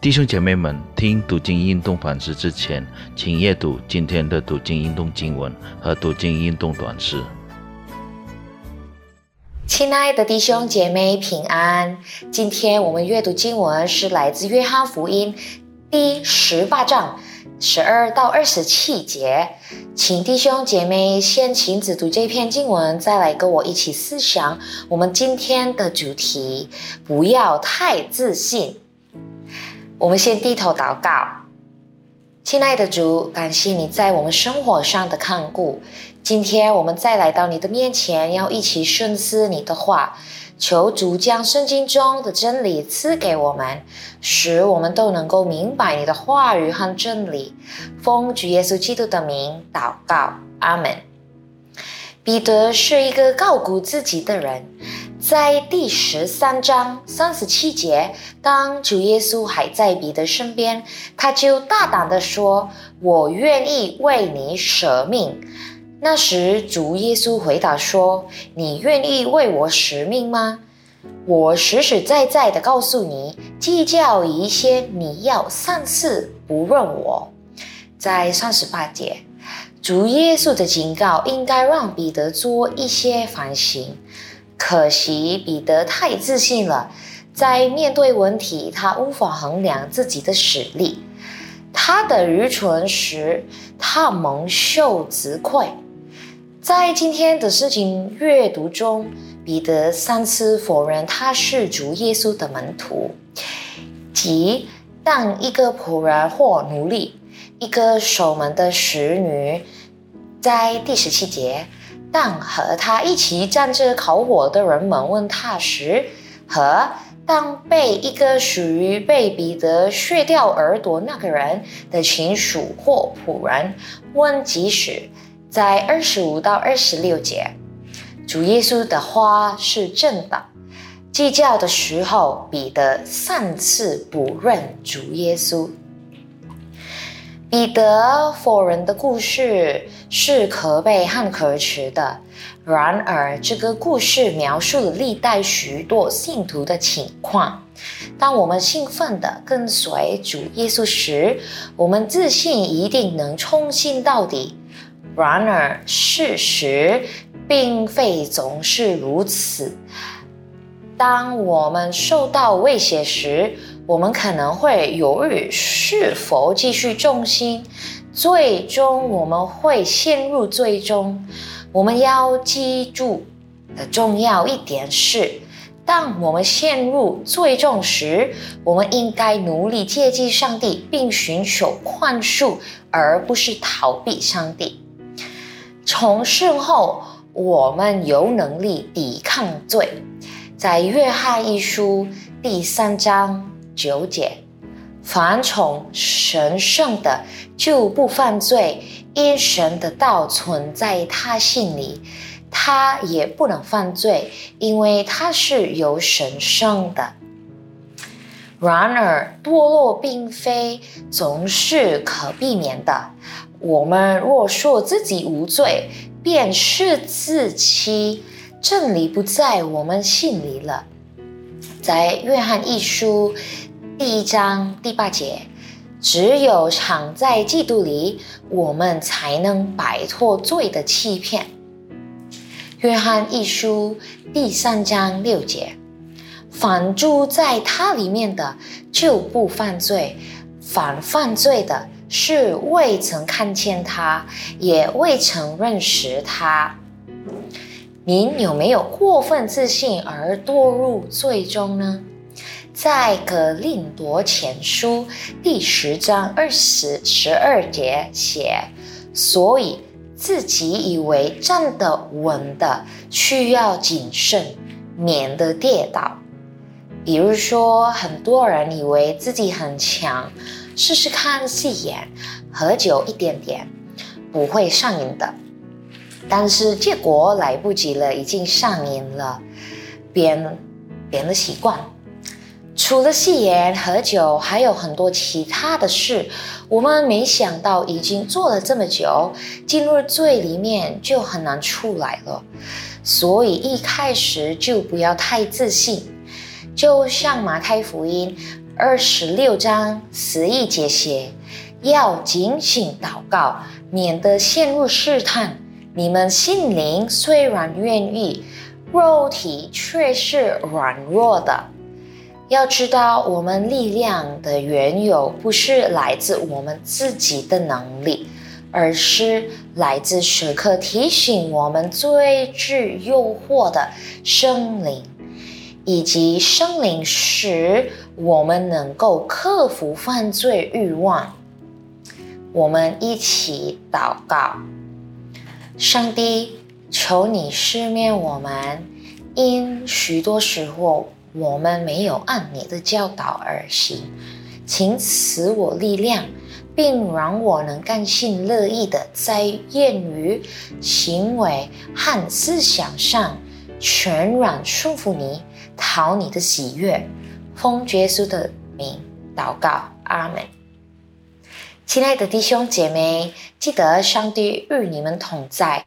弟兄姐妹们，听读经运动反思之前，请阅读今天的读经运动经文和读经运动短诗。亲爱的弟兄姐妹平安，今天我们阅读经文是来自约翰福音第十八章十二到二十七节，请弟兄姐妹先亲自读这篇经文，再来跟我一起思想我们今天的主题：不要太自信。我们先低头祷告，亲爱的主，感谢你在我们生活上的看顾。今天我们再来到你的面前，要一起深思你的话，求主将圣经中的真理赐给我们，使我们都能够明白你的话语和真理。奉主耶稣基督的名祷告，阿门。彼得是一个高估自己的人。在第十三章三十七节，当主耶稣还在彼得身边，他就大胆地说：“我愿意为你舍命。”那时，主耶稣回答说：“你愿意为我舍命吗？我实实在在的告诉你，计较一些，你要三次不认我。”在三十八节，主耶稣的警告应该让彼得做一些反省。可惜彼得太自信了，在面对问题，他无法衡量自己的实力。他的愚蠢使他蒙受责愧。在今天的事情阅读中，彼得三次否认他是主耶稣的门徒，即当一个仆人或奴隶，一个守门的使女，在第十七节。当和他一起站着烤火的人们问他时，和当被一个属于被彼得削掉耳朵那个人的亲属或仆人问及时，在二十五到二十六节，主耶稣的话是真的。计较的时候，彼得三次不认主耶稣。彼得否认的故事是可悲和可耻的。然而，这个故事描述了历代许多信徒的情况。当我们兴奋地跟随主耶稣时，我们自信一定能冲信到底。然而，事实并非总是如此。当我们受到威胁时，我们可能会犹豫是否继续重心，最终我们会陷入最终。我们要记住的重要一点是，当我们陷入最终时，我们应该努力接近上帝，并寻求宽恕，而不是逃避上帝。从事后，我们有能力抵抗罪。在约翰一书第三章。九节，凡从神圣的就不犯罪，因神的道存在他心里，他也不能犯罪，因为他是有神圣的。然而，堕落并非总是可避免的。我们若说自己无罪，便是自欺，真理不在我们心里了。在约翰一书。第一章第八节，只有藏在嫉妒里，我们才能摆脱罪的欺骗。约翰一书第三章六节，反住在他里面的就不犯罪，反犯罪的是未曾看见他，也未曾认识他。您有没有过分自信而堕入罪中呢？在格林多前书第十章二十十二节写，所以自己以为站得稳的，需要谨慎，免得跌倒。比如说，很多人以为自己很强，试试看戏演、喝酒一点点，不会上瘾的。但是结果来不及了，已经上瘾了，变变了习惯。除了戏言、喝酒，还有很多其他的事。我们没想到，已经做了这么久，进入最里面就很难出来了。所以一开始就不要太自信。就像马太福音二十六章十一节写：要警醒祷告，免得陷入试探。你们心灵虽然愿意，肉体却是软弱的。要知道，我们力量的缘由不是来自我们自己的能力，而是来自时刻提醒我们最具诱惑的生灵，以及生灵使我们能够克服犯罪欲望。我们一起祷告：上帝，求你赦免我们，因许多时候。我们没有按你的教导而行，请赐我力量，并让我能甘心乐意的在言语、行为和思想上全然顺服你，讨你的喜悦。奉耶稣的名祷告，阿门。亲爱的弟兄姐妹，记得上帝与你们同在。